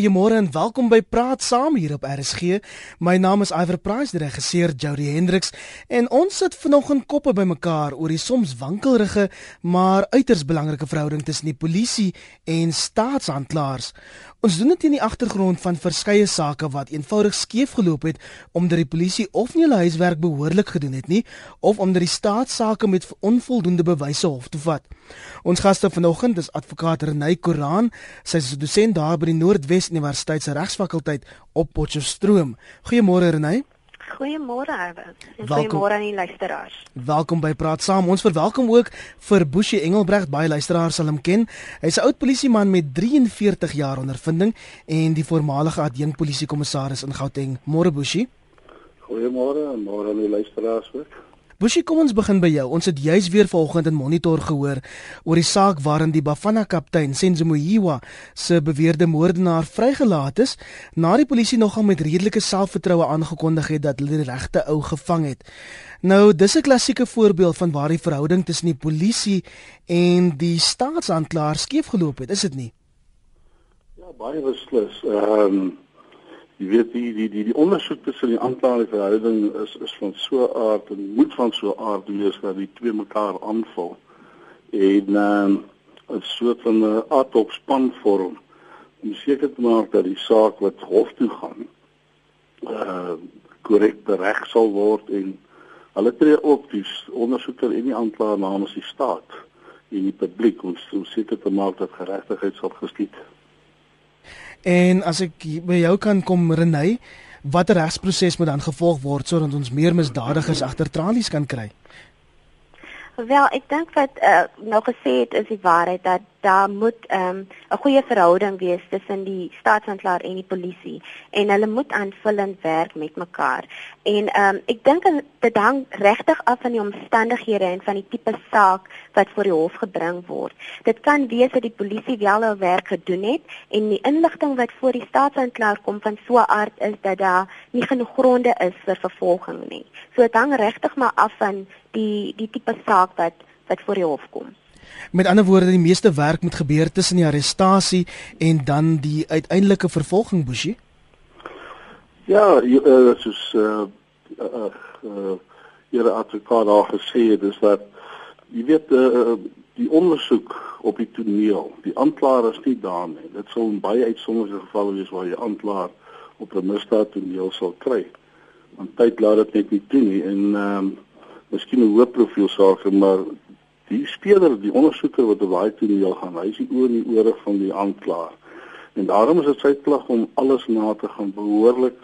Goeiemôre en welkom by Praat Saam hier op RSG. My naam is Iver Price, die regisseur Jody Hendricks, en ons sit vanoggend koppe bymekaar oor die soms wankelrige maar uiters belangrike verhouding tussen die polisie en staatsanklaers. Ons doen dit in die agtergrond van verskeie sake wat eenvoudig skeef geloop het omdat die polisie of nie hulle huiswerk behoorlik gedoen het nie of omdat die staat sake met onvoldoende bewyse hof toe vat. Ons gaste vanoggend is advokaat Renay Koran, sy is dosent daar by die Noordwes Universiteit se regsfakulteit op Potchefstroom. Goeiemôre Renay. Goeiemôre Erwin. En goeiemôre aan die luisteraars. Welkom by Praat Saam. Ons verwelkom ook vir Boesie Engelbregt, baie luisteraars sal hom ken. Hy's 'n oud polisieman met 43 jaar ondervinding en die voormalige adjunk polisiekommissaris in Gauteng. Môre Boesie. Goeiemôre en môre aan die luisteraars ook. Bushie, kom ons begin by jou. Ons het juis weer vanoggend in Monitor gehoor oor die saak waarin die Bafana kaptein Senzo Muyiwa se beweerde moordenaar vrygelaat is na die polisie nogal met redelike selfvertroue aangekondig het dat hulle die regte ou gevang het. Nou, dis 'n klassieke voorbeeld van waar die verhouding tussen die polisie en die staatsanklaer skeef geloop het, is dit nie? Ja, baie beslis. Ehm um jy weet die die die die ondersoek tussen die aanklaer en die verhouding is is van so aard en moet van so aard wees dat die twee mekaar aanvul en ehm, 'n uh, soort van 'n uh, ad hoc span vorm om seker te maak dat die saak wat hof toe gaan uh korrek bereg sal word en hulle tree op die ondersoeker en die aanklaer namens die staat en die publiek om seker te maak dat geregtigheid sal geskied. En as ek by jou kan kom Renay, watter regsproses moet dan gevolg word sodat ons meer misdadigers agter tralies kan kry? Wel, ek dink wat uh, nou gesê het is die waarheid dat daar moet ehm, 'n um, goeie verhouding wees tussen die staatsanklaer en die polisie en hulle moet aanvullend werk met mekaar. En um, ek dink dit hang regtig af van die omstandighede en van die tipe saak wat voor die hof gebring word. Dit kan wees dat die polisie wel hul werk gedoen het en die inligting wat voor die staatsanklaer kom van so 'n aard is dat daar nie genoeg gronde is vir vervolging nie. So dit hang regtig maar af van die die tipe saak wat wat voor die hof kom. Met ander woorde, die meeste werk moet gebeur tussen die arrestasie en dan die uiteindelike vervolging, Bushi. Ja, uh, soos uh uh, uh ihre advokaat daar gesê het, is dat jy weet uh, die ondersoek op die toneel, die aanklaer is nie daar nie. Dit sal in baie uitsonderlike gevalle wees waar jy aanklaer op 'n misdaad toneel sal kry. Want tyd laat dit net nie toe nie en ehm um, miskien 'n hoë profiel saak, maar die speler, die ondersoeker wat op daai toneel gaan, hy is die oor en die ore van die aanklaer. En daarom is dit sy plig om alles na te gaan behoorlik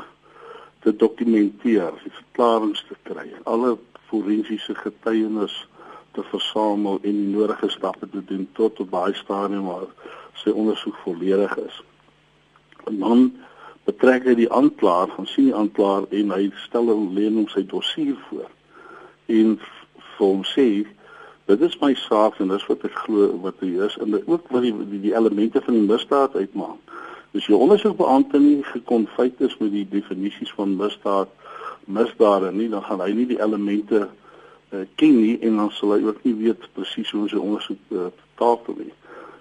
te dokumenteer, die verklaringe te kry, alle forensiese getuienis te versamel en die nodige stappe te doen tot op daai stadium waar sy ondersoek volledig is. En dan betrek hy die aanklaer, van sien die aanklaer en hy stel hom leen om sy dossier voor. En vir hom sê dit is my saak en dis wat ek glo wat hy is en ook wat die die, die elemente van die misdaad uitmaak. Dus jy ondersoekbeampte nie gekonfyt is met die definisies van misdaad, misdade nie, dan gaan hy nie die elemente uh, ken nie en dan sal hy ook nie weet presies hoe sy ondersoek uh, tafel nie.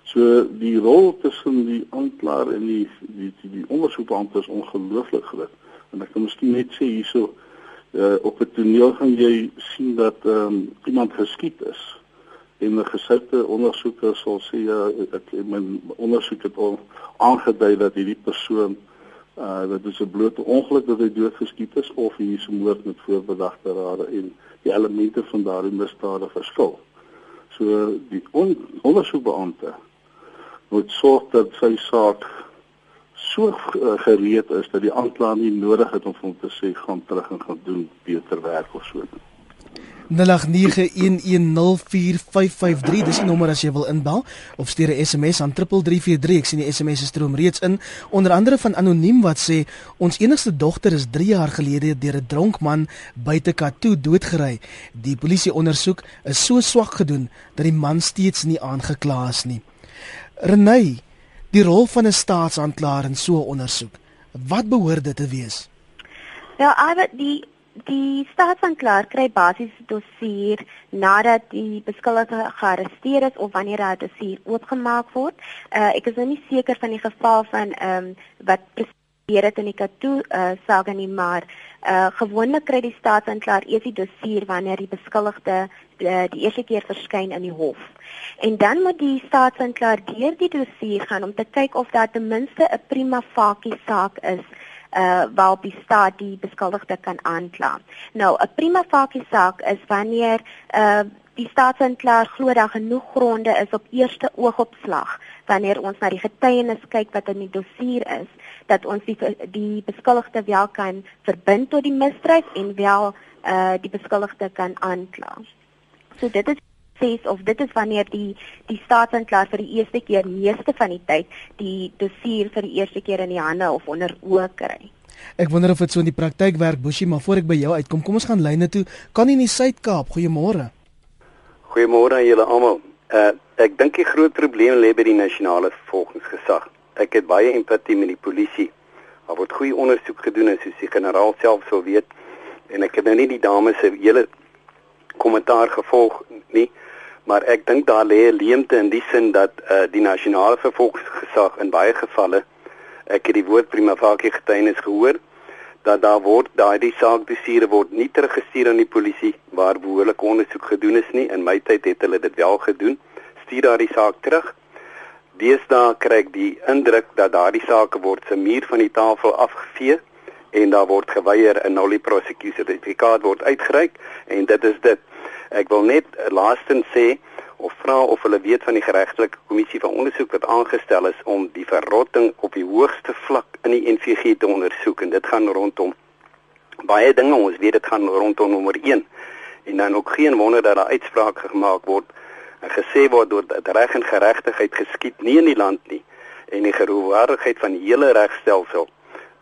So die rol tussen die aanklaer en die die die, die ondersoekbeampte is ongelooflik groot. En ek kan miskien net sê hierso uh, op 'n toneel gaan jy sien dat um, iemand geskiet is en 'n gesigte ondersoeker sal sê ja ek my ondersoek het al aangedui dat hierdie persoon uh dit is 'n blote ongeluk dat hy doodgeskiet is of hier is 'n moord met voorbedagte rade en die elemente van daardie misdade verskil. So die on, ondersoekbeampte moet sorg dat sy saak so eh, gereed is dat die aanklaer nie nodig het om hom te sê gaan terug en gaan doen beter werk of so. 0891104553 dis die nommer as jy wil inbel of stuur 'n SMS aan 3343 ek sien die SMS se stroom reeds in. Onder andere van anoniem wat sê ons enigste dogter is 3 jaar gelede deur 'n dronk man buite Katoo doodgery. Die polisie ondersoek is so swak gedoen dat die man steeds nie aangekla is nie. Renay die rol van 'n staatsanklaer in so 'n ondersoek. Wat behoort dit te wees? Ja, nou, aber die die staatsanklaer kry basies dossier nadat die beskuldigde gearresteer is of wanneer hy dossier oopgemaak word. Uh ek is nou nie seker van die geval van ehm um, wat gebeur het in die Katu uh saga nie, maar uh gewoonlik kry die staatsanklaer eers die dossier wanneer die beskuldigde uh, die eerste keer verskyn in die hof. En dan moet die staatsanklaer deur die dossier gaan om te kyk of daar ten minste 'n prima facie saak is uh waarop die staat die beskuldigde kan aankla. Nou 'n prima facie saak is wanneer uh die staatsanklaer glo daar genoeg gronde is op eerste oogopslag wanneer ons na die getuienis kyk wat in die dossier is dat ons die die beskuldigde wel kan verbind tot die misdrijf en wel uh die beskuldigde kan aankla. So dit is ses of dit is wanneer die die staatsanklaer vir die eerste keer meeste van die tyd die dossier vir die eerste keer in die hande of onder oë kry. Ek wonder of dit so in die praktyk werk, Boshi, maar voor ek by jou uitkom, kom ons gaan lyne toe. Kan in die Suid-Kaap. Goeiemôre. Goeiemôre aan julle almal. Uh ek dink die groot probleem lê by die nasionale vervolgingsgesag. Ek het baie empatie met die polisie. Daar word goeie ondersoek gedoen en soos die generaal self sou weet en ek het nou nie die dames se hele kommentaar gevolg nie maar ek dink daar lê 'n leemte in die sin dat uh, die nasionale vervolgingsgesag in baie gevalle ek het die woord prima facie getuienis gehoor dat daar word daai saak besiere word nie teruggestuur aan die polisie waar behoorlike ondersoek gedoen is nie. In my tyd het hulle dit wel gedoen. Stuur daai saak terug deesdae kry ek die indruk dat daardie sake word se muur van die tafel afgevee en daar word geweier 'n nulli prosecutie sertifikaat word uitgereik en dit is dit. Ek wil net laastens sê of vra of hulle weet van die geregtelike kommissie van ondersoek wat aangestel is om die verrotting op die hoogste vlak in die NVG te ondersoek en dit gaan rondom baie dinge. Ons weet dit gaan rondom nommer 1 en dan ook geen wonder dat daar uitsprake gemaak word en gesê word dat reg en geregtigheid geskied nie in die land nie en die geloofwaardigheid van die hele regstelsel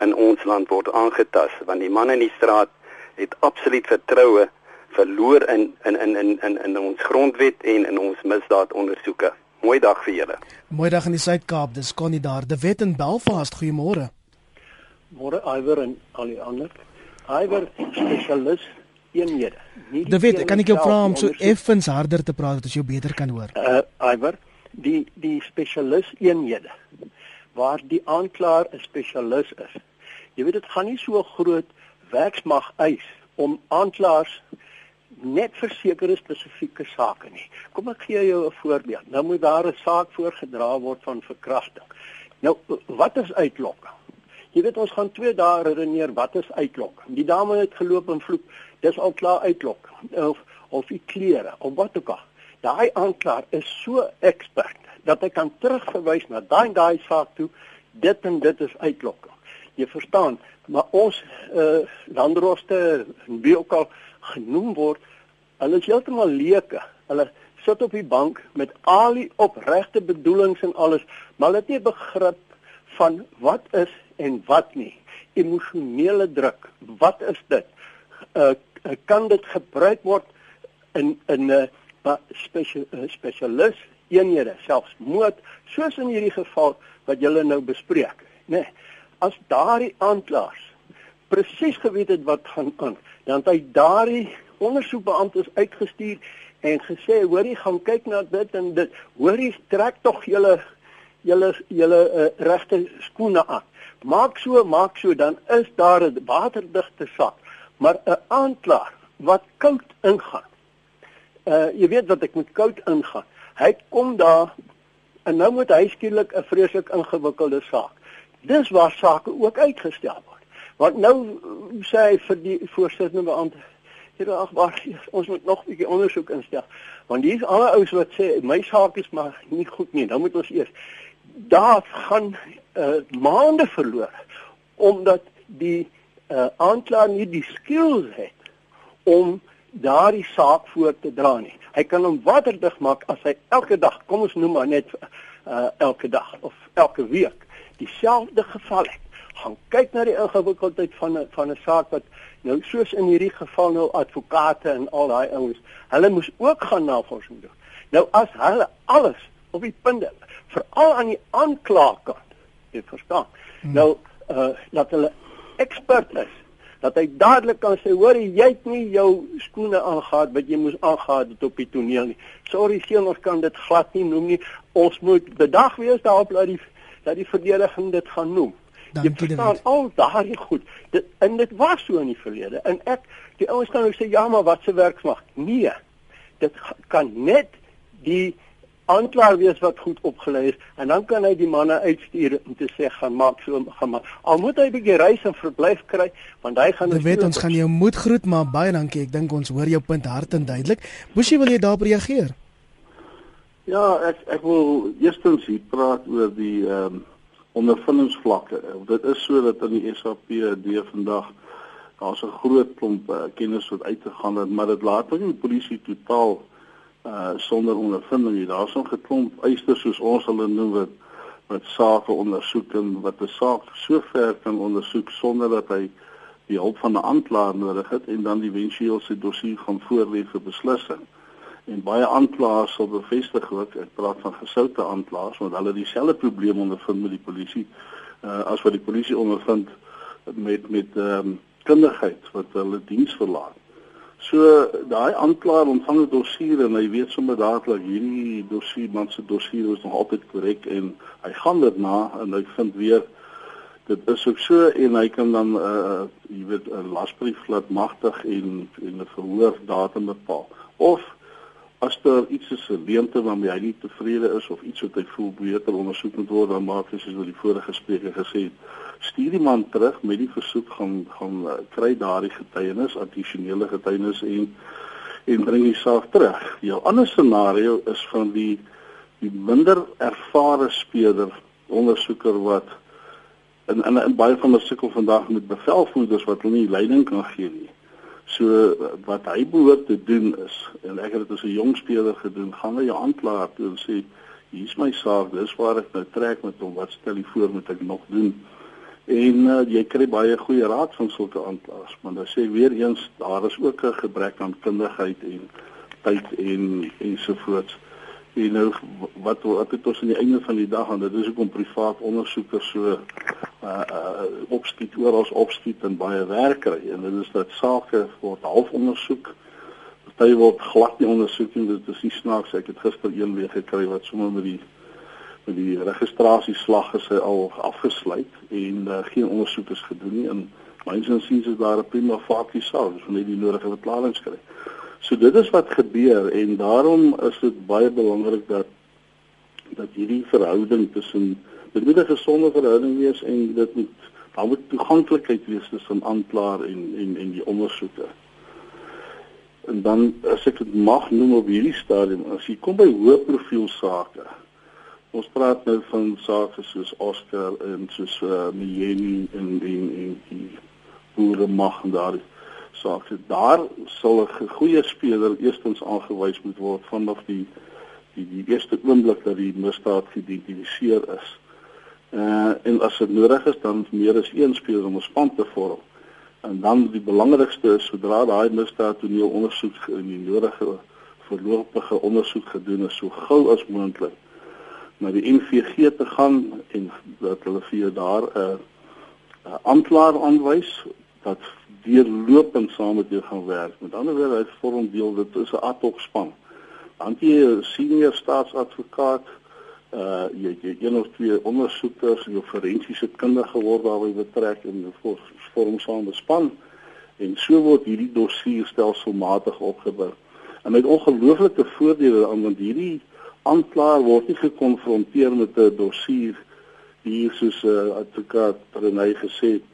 in ons land word aangetast want die man in die straat het absoluut vertroue verloor in in in in in in ons grondwet en in ons misdaadondersoeke. Mooi dag vir julle. Mooi dag in die Suid-Kaap. Dis Connie daar. De Wet in Belfast. Goeiemôre. Môre Iwer en al die ander. Iwer spesialis eenhede. De Wet, kan ek jou vra om so effens harder te praat dat ons jou beter kan hoor? Uh Iwer, die die spesialis eenhede waar die aanklaer 'n spesialis is. Jy weet dit gaan nie so groot werksmag eis om aanklaers net vir sekere spesifieke sake nie. Kom ek gee jou 'n voorbeeld. Nou moet daar 'n saak voorgedra word van verkrachting. Nou wat is uitlokking? Jy weet ons gaan 2 dae redeneer wat is uitlokking. Die dame het geloop en vloek. Dis al klaar uitlokking. Of of die klere of wat ook al. Daai aanklaer is so expert dat hy kan terugverwys na daai daai saak toe. Dit en dit is uitlokking. Jy verstaan, maar ons uh landroste en wie ook al genoem word, hulle is heeltemal leuke. Hulle sit op die bank met al die opregte bedoelings en alles, maar hulle het nie begrip van wat is en wat nie. Emosionele druk, wat is dit? Uh kan dit gebruik word in in 'n uh, spesialis uh, spesialis eenhede selfs moord soos in hierdie geval wat julle nou bespreek nê nee, as daardie aanklaers presies geweet het wat gaan aan dan het hy daardie ondersoekbeamptes uitgestuur en gesê hoorie gaan kyk na dit en dit. Hoorie trek tog julle julle julle uh, regte skoene aan. Maak so maak so dan is daar 'n waterdigte sak maar 'n aanklaer wat koud ingaan. Uh jy weet wat ek met koud ingaan. Hy kom daar en nou moet hy skielik 'n vreeslik ingewikkelde saak. Dis waar sake ook uitgestel word. Want nou sê hy vir die voorsitter beampte, "Here, ag wag, ons moet nog 'n bietjie ondersoek instel." Want hier's al ouens wat sê my saak is maar nie goed nie. Nou moet ons eers. Daar gaan uh, maande verloor omdat die uh, aanklaer nie die skills het om daardie saak voor te dra nie. Hy kan hom waterdig maak as hy elke dag, kom ons noem maar net uh, elke dag of elke week dieselfde geval het gaan kyk na die ingewikkeldheid van 'n van 'n saak wat nou soos in hierdie geval nou advokate en al daai ouens, hulle moes ook gaan navorsing doen. Nou as hulle alles op die punte, veral aan die aanklaakant, jy verstaan. Hmm. Nou uh dat hulle ekspert is dat hy dadelik kan sê hoor jy het nie jou skoene aangetree wat jy moes aangetree het op die toneel nie. Sorry seun ons kan dit glad nie noem nie. Ons moet bedag wees daarop dat die dat die verdediging dit gaan noem. Dankie jy verstaan al daardie goed. Dit en dit was so in die verlede. En ek die ouens kan ook sê ja, maar wat se werk mag? Nee. Dit kan net die aanklaer wees wat goed opgelei is en dan kan hy die manne uitstuur om te sê gaan maak so gaan maak. Al moet hy 'n bietjie reis en verblyf kry want hy gaan Ek weet ons gaan jou moed groet maar baie dankie. Ek dink ons hoor jou punt hard en duidelik. Boesie wil jy daarop reageer? Ja, ek ek wil eerstens hier praat oor die ehm um, ondervindingsvlakke. Dit is so dat in die SAPD vandag daar's 'n groot klomp uh, kennis wat uitgegaan het, maar dit laat ook die polisie totaal uh sonder ondervinding nie. Daar's 'n geklomp eisters soos ons hulle noem wat wat sake ondersoek en wat 'n saak so ver kan ondersoek sonder dat hy die hulp van 'n aanklaer nodig het en dan eventueel sy dossier gaan voorlê vir beslissing. En baie aanklaers sal bevestig ook, ek praat van gesoute aanklaers want hulle dieselfde probleem ondervind met die polisie uh as wat die polisie ondervind met met ehm um, kundigheid wat hulle diens verlaat. So daai aanklaer ontvang 'n dossier en hy weet sommer dadelik hierdie dossier man se dossier is nog altyd korrek en hy gaan dit na en hy vind weer dit is ook so en hy kan dan uh jy weet 'n lasbrief laat magtig en en 'n verhoor datum bepaal. Of as daar iets is 'n leemte waarmee hy nie tevrede is of iets wat hy voel beter ondersoek moet word, dan maak hy soos wat die vorige spreker gesê het, stuur die man terug met die versoek gaan gaan uh, kry daardie getuienis, addisionele getuienis en en bring die saak terug. Jou ander scenario is van die die minder ervare speler, ondersoeker wat in in, in baie van die sukkel vandag met bevelvoerders wat hulle nie leiding kan gee nie. So wat hy behoort te doen is en ek het dit as 'n jong speler gedoen, gaan na jou aanklaer toe en sê hier's my saak, dis waar ek nou trek met hom, wat stel jy voor moet ek nog doen? En uh, jy kry baie goeie raad van sulke aanklaers, maar dan sê weer eens daar is ook 'n gebrek aan kundigheid en tyd en ensovoorts. En nou wat wat het ons aan die einde van die dag aan dit is ook om privaat ondersoekers so uh uh opskiet oral opskiet en baie werk kry en dit is dat sake word half ondersoek. Party word glad nie ondersoek nie, dit is nie snaaks ek het gister een weer gekry wat sommer met die die registrasieslag is al afgesluit en uh, geen ondersoek is gedoen nie en myns insiens is daar 'n prima facie saak as hulle die nodige verklaring skryf. So dit is wat gebeur en daarom is dit baie belangrik dat dat hierdie verhouding tussen dit moet 'n gesonde verhouding wees en dit moet daar moet toeganklikheid wees tussen aanklaer en en en die ondersoeker. En dan as ek dit mag noem op hierdie stadium, as jy kom by hoë profiel sake, Ons praat nou van sake soos Oscar en soos uh, Mieni en en en die boere mag daar sake. Daar sal 'n goeie speler eerstens aangewys moet word vanaf die die die eerste oomblik dat die misdaad geïdentifiseer is. Uh en as dit nodig is dan meer as een speler om 'n span te vorm. En dan die belangrikste is sodra daai misdaad toneel ondersoek in die nodige voorlopige ondersoek gedoen is so gou as moontlik na die NVG te gaan en dat hulle vir jou daar 'n uh, 'n aanklaer aanwys wat deurlopend saam met jou gaan werk. Met ander woorde, hy vorm deel dit is 'n ad hoc span. Dan jy senior staatsadvokaat, uh jy jy een of twee ondersoekers, jou forensiese kundige word daarby betrek en vorm saam 'n span en so word hierdie dossier stelselmatig opgebou. En met ongelooflike voordele aan want hierdie aanklaer word nie gekonfronteer met 'n dossier hier soos 'n uh, advokaat Renay gesê het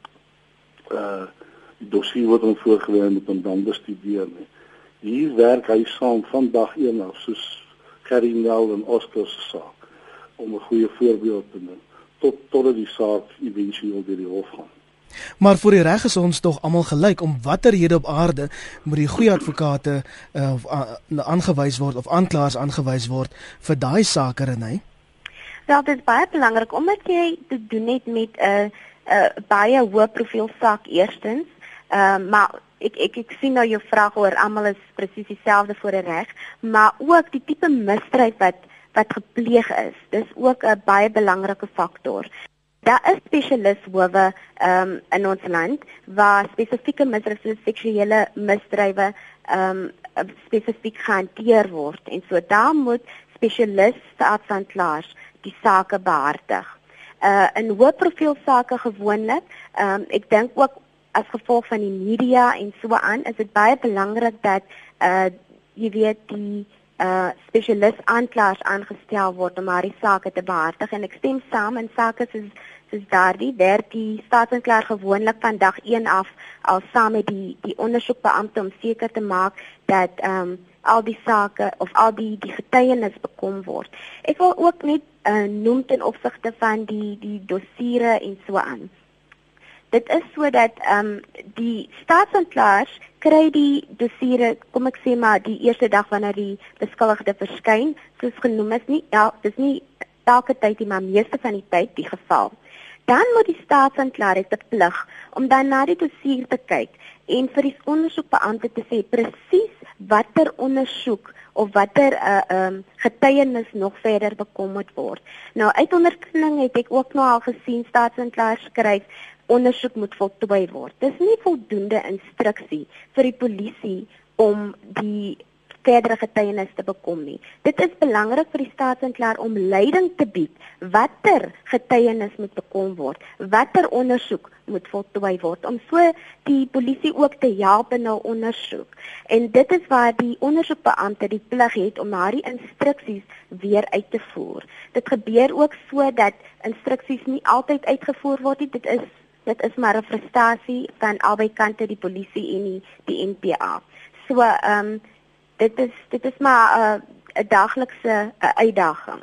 uh die dossier word hom voorgelê met hom dan bestudeer nie. Hier werk hy saam van dag 1 af soos Gerry Nel en Oscar se saak om 'n goeie voorbeeld te neem tot tot die saak eventueel deur die hof gaan. Maar vir die reg is ons tog almal gelyk om watter rede op aarde moet die goeie advokate uh, of uh, aangewys word of aanklaers aangewys word vir daai sake renai. Wel dit is baie belangrik omdat jy te doen het met 'n uh, 'n uh, baie hoë profiel saak eerstens. Ehm uh, maar ek ek ek sien nou jou vraag oor almal is presies dieselfde voor die reg, maar ook die tipe misdrijf wat wat gepleeg is. Dis ook 'n baie belangrike faktor. Daar is spesialishowe um, in ons land waar spesifieke misdrywe seksuele misdrywe um, spesifiek gehanteer word en so daar moet spesialiste aanklaers die sake behartig. Uh in hoë profiel sake gewoonlik, um, ek dink ook as gevolg van die media en so aan, is dit baie belangrik dat uh jy weet die uh spesialis aanklaers aangestel word om hierdie sake te behartig en ek stem saam in sake soos soos daardie werk die staatsanklaer gewoonlik van dag 1 af al saam met die die ondersoekbeampte om seker te maak dat ehm um, al die sake of al die die getuienis bekom word. Ek wil ook net uh, noem ten opsigte van die die dossiere en so aan dit is sodat ehm um, die staatsanklaers kry die dossiere, kom ek sê maar die eerste dag wanneer die beskuldigde verskyn, soos genoem is nie ja, dis nie elke tyd nie, maar meeste van die tyd die geval. Dan moet die staatsanklaer dit plig om dan na die dossier te kyk en vir die ondersoekbeampte te sê presies watter ondersoek of watter 'n uh, ehm um, getuienis nog verder bekom moet word. Nou uit onderkenning het ek ook nou al gesien staatsanklaers skryf ondersoek moet voltooi word. Dis nie voldoende instruksie vir die polisie om die verdere getuienis te bekom nie. Dit is belangrik vir die staatsanklaer om leiding te bied watter getuienis moet bekom word, watter ondersoek moet voltooi word om so die polisie ook te help in hul ondersoek. En dit is waar die ondersoekbeampte die plig het om daardie instruksies weer uit te voer. Dit gebeur ook so dat instruksies nie altyd uitgevoer word nie. Dit is dit is maar 'n frustrasie van albei kante die polisie en die, die NPA. So ehm um, dit is dit is maar 'n uh, 'n daglikse uh, uitdaging.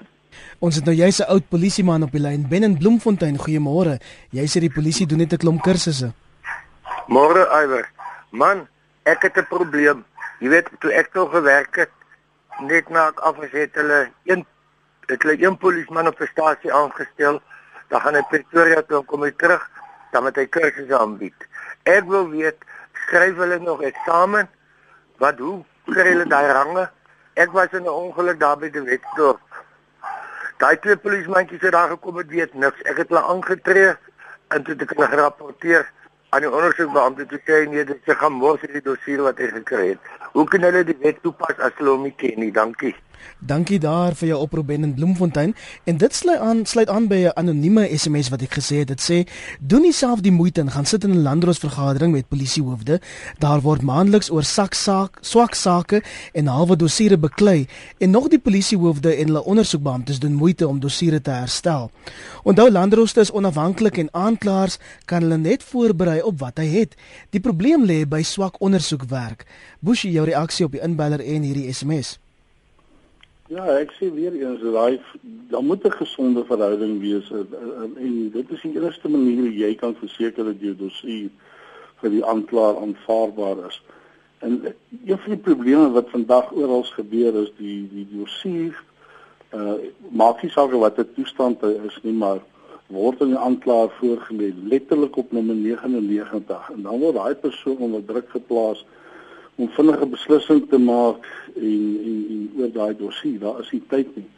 Ons het nou jy's 'n oud polisieman op die lyn Ben in Bloemfontein. Goeiemôre. Jy sê die polisie doen net 'n klomp kursusse. Môre Iwer. Man, ek het 'n probleem. Jy weet toe ek toe gewerk het net na ek afgeset hulle een het hulle een polisieman op die stasie aangestel. Dan gaan hy Pretoria toe kom hy terug dan moet hy kursusse aanbied. Ek wil weet, skryf hulle nog eksamen? Wat hoe kry hulle daai range? Ek was in 'n ongeluk daar by die Wetdorp. Daai twee polisiementjies het daar gekom en weet niks. Ek het hulle aangetree en toe het ek hulle gerapporteer aan die ondersoekbeampte toe sê nee, dit se gaan mos die dossier wat hy gekry het. Hoe kan hulle die wet toepas as hulle hom nie ken nie? Dankie. Dankie daar vir jou oproep in Bloemfontein en dit sluit aan sluit aan by 'n anonieme SMS wat ek gesê het. Dit sê: "Doen jouself die moeite en gaan sit in 'n landroosvergadering met polisiehoofde. Daar word maandeliks oor saksaak, swak sake en halwe dossiere beklei en nog die polisiehoofde en hulle ondersoekbeamptes doen moeite om dossiere te herstel. Onthou landrooste is onafhanklik en aanklaers kan hulle net voorberei op wat hy het. Die probleem lê by swak ondersoekwerk." Bushi, jou reaksie op die inbeller en hierdie SMS. Ja, ek sê weer eens daai daar moet 'n gesonde verhouding wees en, en, en dit is die enigste manier hoe jy kan verseker dat jou dossier vir die aanklaer aanvaarbaar is. En een van die probleme wat vandag oral gebeur is die die dossier uh maak nie saak wat die toestand is nie, maar word aan die aanklaer voorgelê letterlik op nommer 99 en dan word daai persoon onder druk geplaas om vinnige beslissing te maak en en, en oor daai dossier daar is nie tyd nie.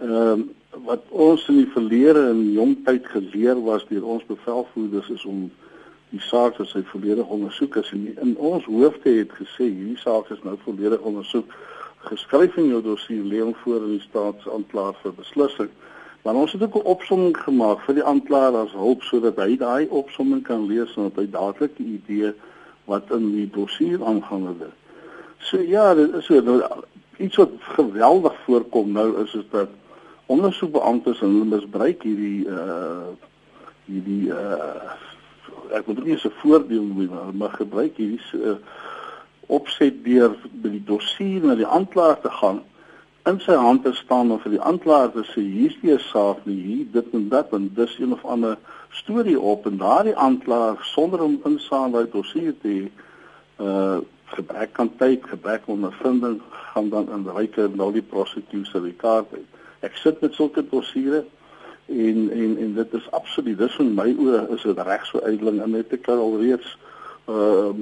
Ehm um, wat ons in die verlede in jong tyd geleer was deur ons bevelvoerders is om die saak as hy volledig ondersoek is en in ons hoofde het gesê hierdie saak is nou volledig ondersoek geskryf in jou dossier lê hom voor in die staatsanklaer vir beslissing. Maar ons het ook 'n opsomming gemaak vir die aanklaer as hulp sodat hy daai opsomming kan lees en dat hy dadelik 'n idee wat in die dossier aangaan het. So ja, dit is so nou, iets wat geweldig voorkom nou is is dat ondersoekbeamptes en hulle misbruik hierdie uh hierdie uh ek moet nie se voordeel noem maar, maar gebruik hierdie uh, opset deur by die dossier na die aanklaer te gaan in sy hand te staan om vir die aanklaer te sê hier's die saak nie hier dit en dat en dis een of ander storie op en daardie aanklaer sonder om insaam by dossier te uh gebrek aan tyd, gebrek aan ondervinding gaan dan in ryke nou die prosecutor die kaart uit. Ek sit met sulke dossiere en en en dit is absoluut dis in my oë is dit reg so uitling en net ek al reeds uh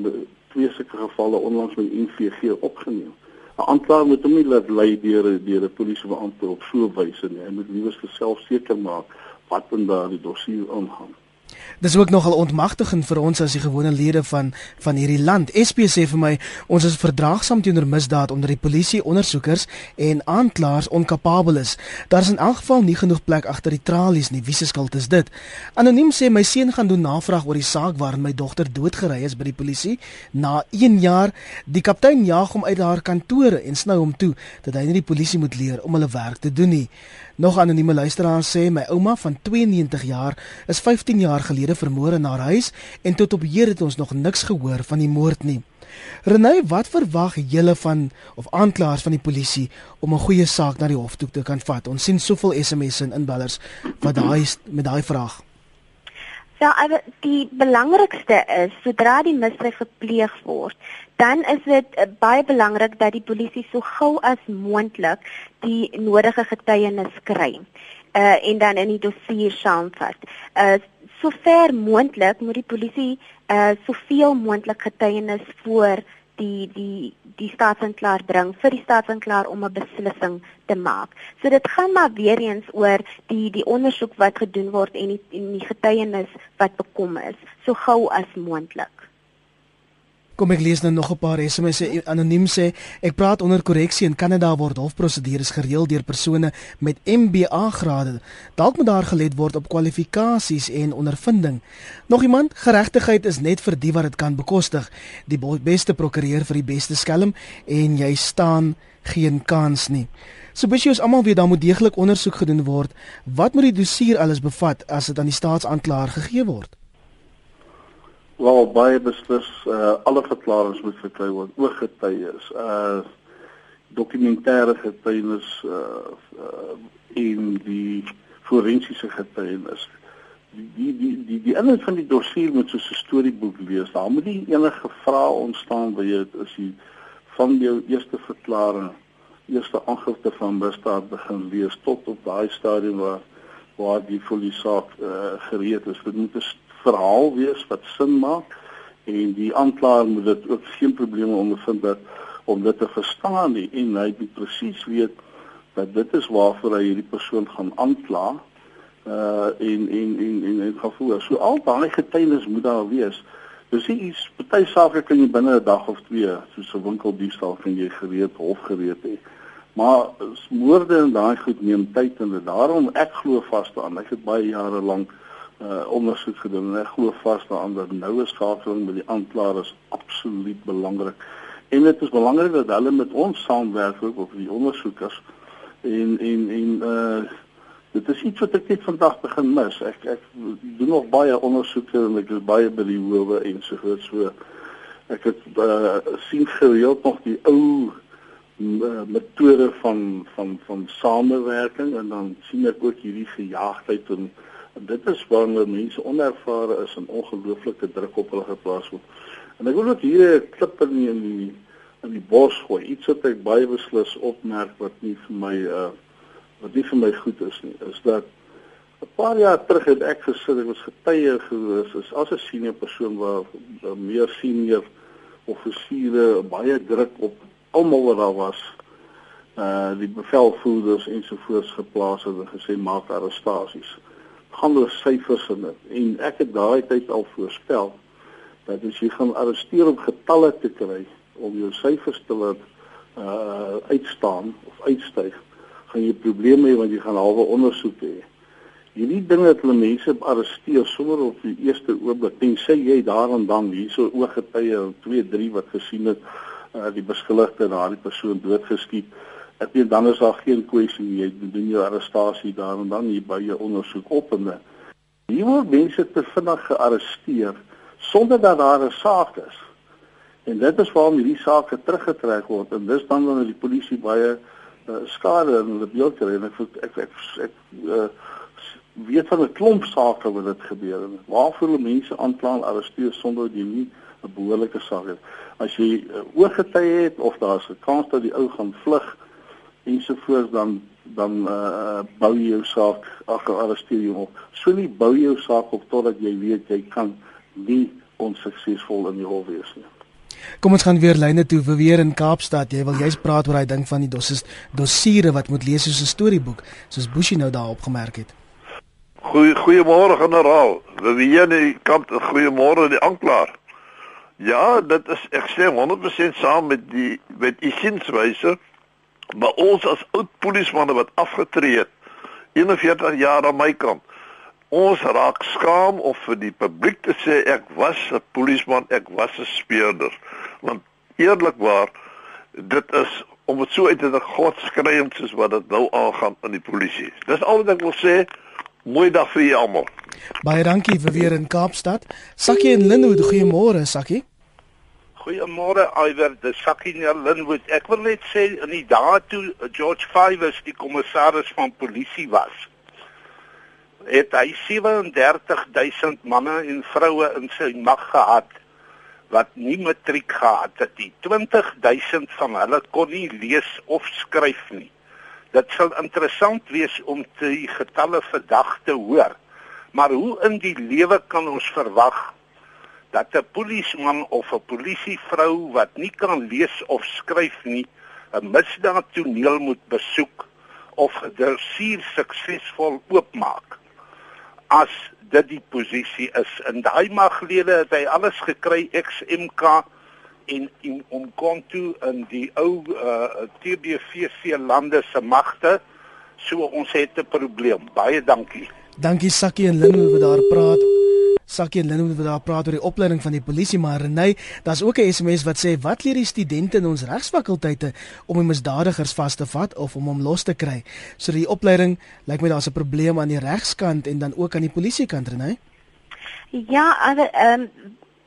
twee sulke gevalle onlangs met NVG opgeneem. 'n Aanklaer moet hom nie laat lei deur deur 'n polisiebeampte op so 'n wyse nie. Hy moet liewer self seker maak wat in daardie dossier aangaan. Dis ook nogal ontmagtigend vir ons as die gewone lede van van hierdie land. SP sê vir my ons is verdraagsaam teenoor misdaad onder die polisie, ondersoekers en aanklaers onkapabel is. Daar is in elk geval nie genoeg plek agter die tralies nie. Wie se skuld is dit? Anoniem sê my seun gaan doen navraag oor die saak waarin my dogter doodgery is by die polisie na 1 jaar. Die kaptein jaag hom uit haar kantore en snou hom toe dat hy nie die polisie moet leer om hulle werk te doen nie. Nog anonieme luisteraar sê my ouma van 92 jaar is 15 jaar gelede vermoor in haar huis en tot op hier het ons nog niks gehoor van die moord nie. Renay, wat verwag julle van of aanklaers van die polisie om 'n goeie saak na die hof toe te kan vat? Ons sien soveel SMS'e en inbellers wat daai met daai vraag. Ja, aber die belangrikste is sodra die misdrijf gepleeg word, dan is dit uh, baie belangrik dat die polisie so gou as moontlik die nodige getuienis kry. Uh en dan in die dossier saamvat. Uh sover moontlik moet die polisie uh soveel moontlik getuienis voor die die die staatsanklaer bring vir die staatsanklaer om 'n beslissing te maak. So dit gaan maar weer eens oor die die ondersoek wat gedoen word en die, en die getuienis wat bekom is, so gou as moontlik. Kom ek lees nou nog 'n paar SMS'e anoniem sê ek praat onder korreksie in Kanada word hofprosedures gereël deur persone met MBA grade. Dalk moet daar gelet word op kwalifikasies en ondervinding. Nog iemand, geregtigheid is net vir die wat dit kan bekostig. Die beste prokureur vir die beste skelm en jy staan geen kans nie. So besig is almal weet daar moet deeglik ondersoek gedoen word. Wat moet die dossier alles bevat as dit aan die staatsanklaer gegee word? Wel baie beslis uh, alle verklaringe moet verkry word, ook getuies. Uh dokumentêre getuienis uh, uh en die forensiese getuienis. Die die die die inhoud van die dossier moet soos 'n storieboek wees. Daar moet nie enige vrae ontstaan by jou as jy van jou eerste verklaring, eerste aangifte van misdaad begin lees tot op daai stadium waar waar die volle saak uh, gereed is. Dit moet 'n verhaal wees wat sin maak en die aanklaer moet dit ook geen probleme ondervind dat om dit te verstaan nie. En hy moet presies weet dat dit is waarvoor hy hierdie persoon gaan aankla uh en en en en en gevoel so al daai getuienis moet daar wees. Dis iets party sake kan jy binne 'n dag of twee soos 'n winkeldiefstal kan jy gereed hof gereed hê. Maar moorde en daai goed neem tyd en daarom ek glo vas daaraan ek het baie jare lank ondersoek gedoen en ek glo vas daaraan dat noue skakeling met die aanklaer is absoluut belangrik. En dit is belangrik dat hulle met ons saamwerk ook op die ondersoekers en en en uh dit is iets wat ek net vandag begin mis. Ek ek doen nog baie ondersoeke en ek is baie by die howe en so voort so. Ek het uh sien gereeld nog die ou uh, metode van van van samewerking en dan sien ek ook hierdie gejaagdheid en En dit is wanneer mense onervare is en ongelooflike druk op hulle geplaas word. En ek wil ook hier 'n klip in die, in die in die bos gooi. Iets wat ek baie beslis opmerk wat nie vir my uh wat nie vir my goed is nie, is dat 'n paar jaar terug het ek gesit, ek was getuie gewees is as 'n senior persoon waar meer senior offisiere baie druk op almal wat daar was uh die bevelvoerders ensovoorts geplaas het en gesê maak arrestasies gaan oor syfers en en ek het daai tyd al voorspel dat as jy gaan arresteer om getalle te kry om jou syfers te laat uh uitstaan of uitstyg gaan jy probleme hê want jy gaan halwe ondersoek hê. Hierdie dinge het hulle mense arresteer sonder op die eerste oomblik tensy jy daar en dan hierso ooggetuie 2 3 wat gesien het uh die beskuldigde en daardie persoon doodgeskiet. Ek weet dan is daar geen kwessie jy doen jou arrestasie daar en dan hier by jou ondersoek op en hier word mense te vinnig gearresteer sonder dat daar 'n saak is. En dit is waarom hierdie saak teruggetrek word en dis dan wanneer die polisie baie uh, skade in hulle beeld kry en ek ek ek, ek, ek uh, weet van 'n klomp sake wat dit gebeur en waarvoor mense aankla en arresteer sonder dat jy nie 'n behoorlike saak het. As jy uh, ooggetuie het of daar's 'n kans dat die ou gaan vlug ensovoorts dan dan uh, bou jy jou saak ag arresteer jou op. So nie bou jou saak op totdat jy weet jy kan nie onsuksesvol in die hof wees nie. Kom ons gaan weer lyne toe vir weer in Kaapstad. Jy wil jy's praat oor daai ding van die dossiere wat moet lees soos 'n storieboek, soos Bushi nou daar opgemerk het. Goeie goeiemôre generaal. Die kamp goeiemôre die aanklaer. Ja, dit is ek sê 100% saam met die met u sinswyse. Maar ons as oud polismanne wat afgetree het 41 jaar aan my kant. Ons raak skaam of vir die publiek te sê ek was 'n polisman, ek was 'n speurder. Want eerlikwaar dit is om dit so uit te druk godskreiend soos wat dit nou aangaan in die polisie. Dis al wat ek wil sê. Mooi dag vir julle almal. Baie dankie vir weer in Kaapstad. Sakkie en Linwood, goeiemôre Sakkie. Goeiemôre Iwer, dis Sakkie en Linwood. Ek wil net sê in die dae toe George Fivers die kommissaris van polisie was, het hy 37000 manne en vroue in sy mag gehad wat nie matriek gehad het nie. 20000 van hulle kon nie lees of skryf nie. Dit sal interessant wees om die getalle vandag te hoor. Maar hoe in die lewe kan ons verwag dat 'n polisieman of 'n polisievrou wat nie kan lees of skryf nie 'n misdaad toneel moet besoek of gedresseer suksesvol oopmaak. As dit die posisie is. In daai maglede het hy alles gekry XMK en in om kon toe in die ou uh, TBVC lande se magte so ons het 'n probleem. Baie dankie. Dankie Sakkie en Lynn wat daar praat Sakkie en Lynn wat daar praat oor die opleiding van die polisie maar nee daar's ook 'n SMS wat sê wat leer die studente in ons regsfakulteite om die misdadigers vas te vat of om hom los te kry? So die opleiding lyk my daar's 'n probleem aan die regskant en dan ook aan die polisiekant Renay. Ja, ehm um,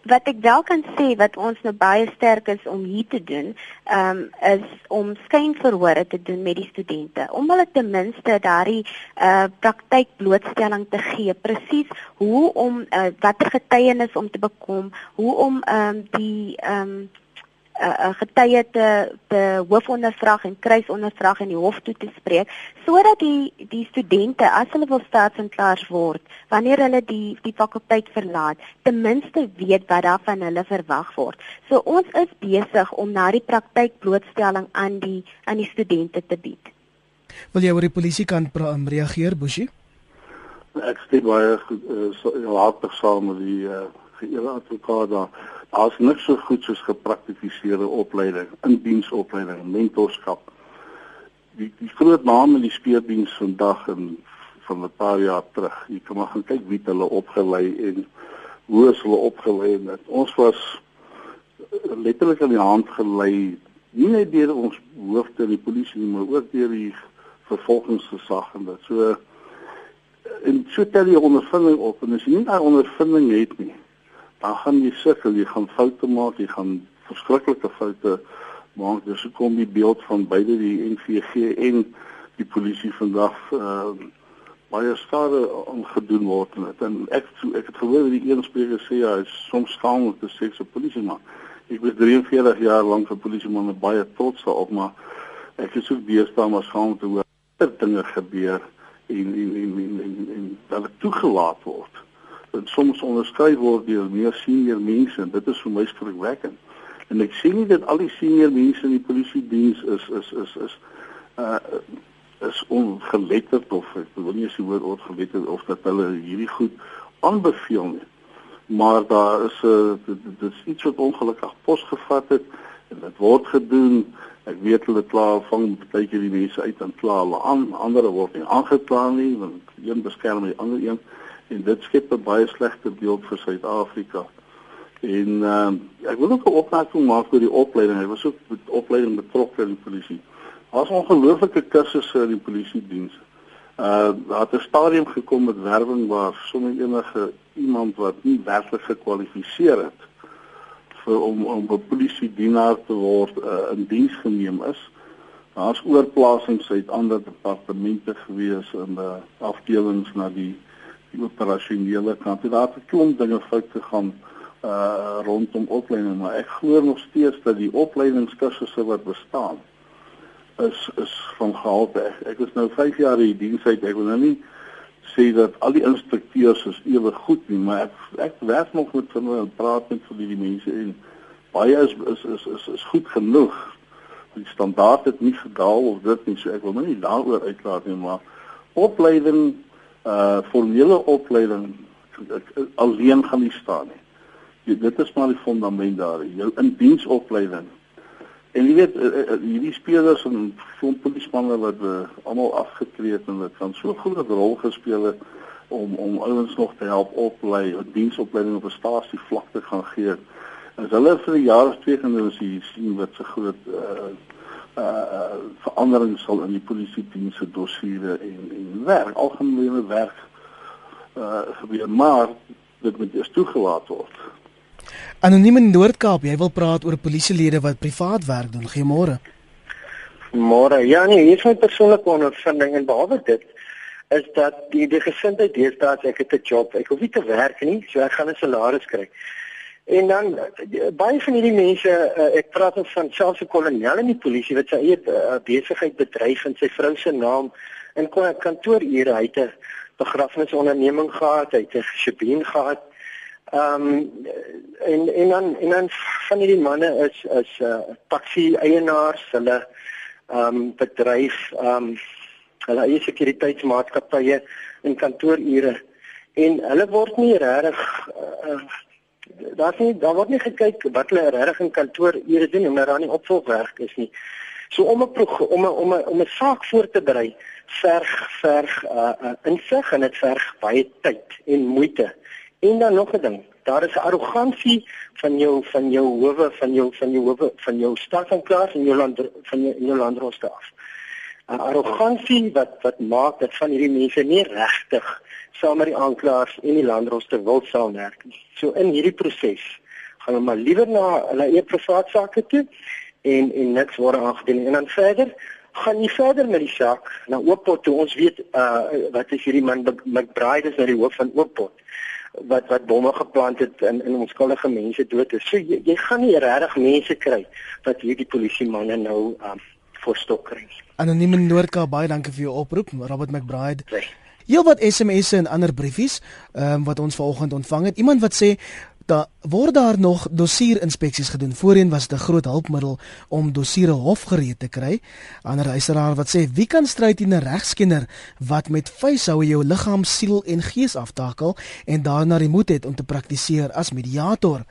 wat ek wel kan sê wat ons nou baie sterk is om hier te doen, ehm um, is om skynverhore te doen met die studente om hulle ten minste daardie uh praktyk blootstelling te gee. Presies hoe om uh, watter getuienis om te bekom, hoe om ehm um, die ehm um, uh, uh, getuie te te hoofondervrag en kruisondervrag in die hof toe te spreek sodat die die studente as hulle wil staatsinklaars word wanneer hulle die die fakulteit verlaat ten minste weet wat daar van hulle verwag word. So ons is besig om na die praktyk blootstelling aan die aan die studente te bied. Wil jy oor die polisie kan um, reageer Boshi? Ek stem baie goed uh, so, hartig saam met die uh, geëerde advokaat daar Daar's niks so goed soos gepraktiseerde opleiding, indiensopleiding, mentorskap. Die die groot name in die speurdiens vandag en van 'n paar jaar terug. Jy kan maar gaan kyk wie hulle opgelei en hoe is hulle opgelei het. Ons was letterlik aan die hand gelei nie net deur ons hoofde in die polisie nie, maar ook deur die vervolgingsgesag en dit. So en so tel jy ondervinding op en as jy nie daai ondervinding het nie, dan gaan jy sukkel, jy gaan foute maak, jy gaan verskriklike foute maak. Dis hoekom die beeld van beide die NVG en die polisie vandag uh baie skade aangedoen word en, en ek ek het gehoor die een spreker sê hy is soms skaam om te sê so polisie maar ek was 43 jaar lank vir polisie maar baie trots daarop maar ek is ook beestaan maar skaam te hoor dat dinge gebeur en en en en, en, en dat dit toegelaat word en soms onderskei word deur meer senior mense en dit is vir my skrikwekkend. En ek sê nie dat al die senior mense in die polisie diens is is is is uh is ongeletterd of ek wil nie sê woord ongeletterd of dat hulle hierdie goed aanbeveel nie. Maar daar is 'n uh, dit is iets wat ongelukkig posgevat het en dit word gedoen. Ek weet hulle klaar vang baie keer die mense uit en klaar hulle aan, ander word nie aangekla nie want een beskerm die ander een en dit skep 'n baie slegte beeld vir Suid-Afrika. En uh, ek wil ook 'n opmerking maak oor die opleiding. Hy was ook met opleiding betrokke in die polisie. Daar's ongelooflike kursusse in die polisie diens. Uh daar het 'n stadium gekom met werwing waar sommer enige iemand wat nie werklik gekwalifiseer het vir om om 'n polisiedienaar te word uh, in diens geneem is. Daar's oorplasings uit ander departemente gewees in die afdelings na die die operasionele kant. Daar het 'n klomp dinge fout gegaan uh rondom opleiding, maar ek glo nog steeds dat die opleidingskursusse wat bestaan is is van gehalte. Ek, ek is nou 5 jaar in die diens uit. Ek wil nou nie sê dat al die instrukteurs is ewe goed nie, maar ek ek werk nog met hulle en praat met vir die mense en baie is is is is, is goed genoeg. Die standaard het nie gedaal of dit nie, so ek wil nou nie daaroor uitlaat nie, maar opleiding Uh formele opleiding alleen gaan nie staan nie. Jy, dit is maar die fondament daar. Jou indiensopleiding. En jy weet uh, uh, hierdie spelers en so polismanne wat uh, almal afgetree het en dit kan so groot rol gespeel het om om ouens nog te help oplei, diensopleiding op 'n stasie vlak te gaan gee. As hulle vir 'n jaar of twee gaan doen, sien wat se groot uh uh verandering sal in die polisie dienste dossiere en en werk, algemene werk uh gebeur, maar dit moet eers toegelaat word. Anoniem in Noord-Kaap, jy wil praat oor polisielede wat privaat werk doen. Goeiemôre. Môre. Ja nee, hier is my persoonlike ondervinding en behalwe dit is dat die die gesindheid deesdae ek het 'n job. Ek hoef nie te werk nie, so ek gaan 'n salaris kry. En dan baie van hierdie mense, uh, ek praat van selfs 'n kolonel in die polisie wat sy eie uh, besigheid bedryf en sy vrou se naam in kantoorure. Hy het 'n begrafnisonderneming gehad, hy het 'n shebeen gehad. Ehm um, en en dan en dan van hierdie manne is is uh, taxi eienaars, hulle ehm um, bedryf ehm um, hulle eie sekuriteitsmaatskappye in kantoorure. En hulle word nie regtig uh, daar sien daar word nie gekyk wat hulle regtig in kantoorure doen omdat daar nie opvolgwerk is nie. So om 'n om 'n om 'n om 'n saak voor te berei verg verg uh, uh, insig en dit verg baie tyd en moeite. En dan nog 'n ding, daar is 'n arrogansie van jou van jou howe van jou van jou howe van jou stad en klaar en jou land van jou, jou landroste af. 'n arrogansie wat wat maak dat van hierdie mense nie regtig saam met die aanklaers en die landroste wil saamwerk. So in hierdie proses gaan hulle maar liewer na hulle eie privaat sake toe en en niks word aangedoen en dan verder gaan nie verder met die saak na Ooppot toe ons weet uh wat is hierdie man McBride is nou die hoof van Ooppot wat wat bomme geplant het in in onskuldige mense dood is. So jy, jy gaan nie regtig mense kry wat hierdie polisie manne nou um voorstok kry. Anoniem in Noordkaap, baie dankie vir jou oproep, Robert McBride. Nee. Heel wat SMS'e en ander briefies um, wat ons vanoggend ontvang het. Iemand wat sê daar word daar nog dossierinspeksies gedoen. Voorheen was dit 'n groot hulpmiddel om dossiere hofgereed te kry. Ander huiseraar wat sê wie kan stry teen 'n regskenner wat met vuishoue jou liggaam, siel en gees aftakel en daarna die moed het om te praktiseer as mediator.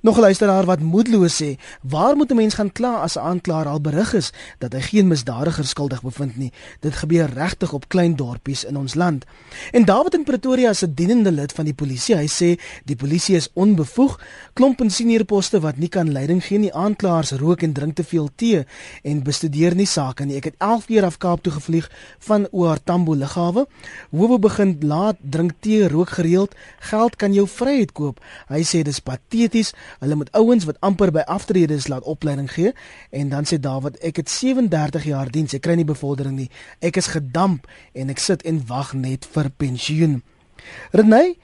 Nog 'n luisteraar wat moedeloos sê, "Waar moet 'n mens gaan kla as 'n aanklaer al berig is dat hy geen misdadiger skuldig bevind nie? Dit gebeur regtig op klein dorpies in ons land." En David in Pretoria is 'n dienende lid van die polisie. Hy sê die polisie is onbevoeg, klomp in seniorposte wat nie kan leiding gee nie. Aanklaers rook en drink te veel tee en bestudeer nie sake nie. Ek het 11 keer af Kaap toe gevlieg van OR Tambo lughawe. Hoewe begin laat drink tee, rook gereeld. Geld kan jou vryheid koop. Hy sê dis pateties Hulle moet ouens wat amper by aftredes laat opleiding gee en dan sê Dawid, ek het 37 jaar diens, ek kry nie bevordering nie. Ek is gedamp en ek sit en wag net vir pensioen. Renay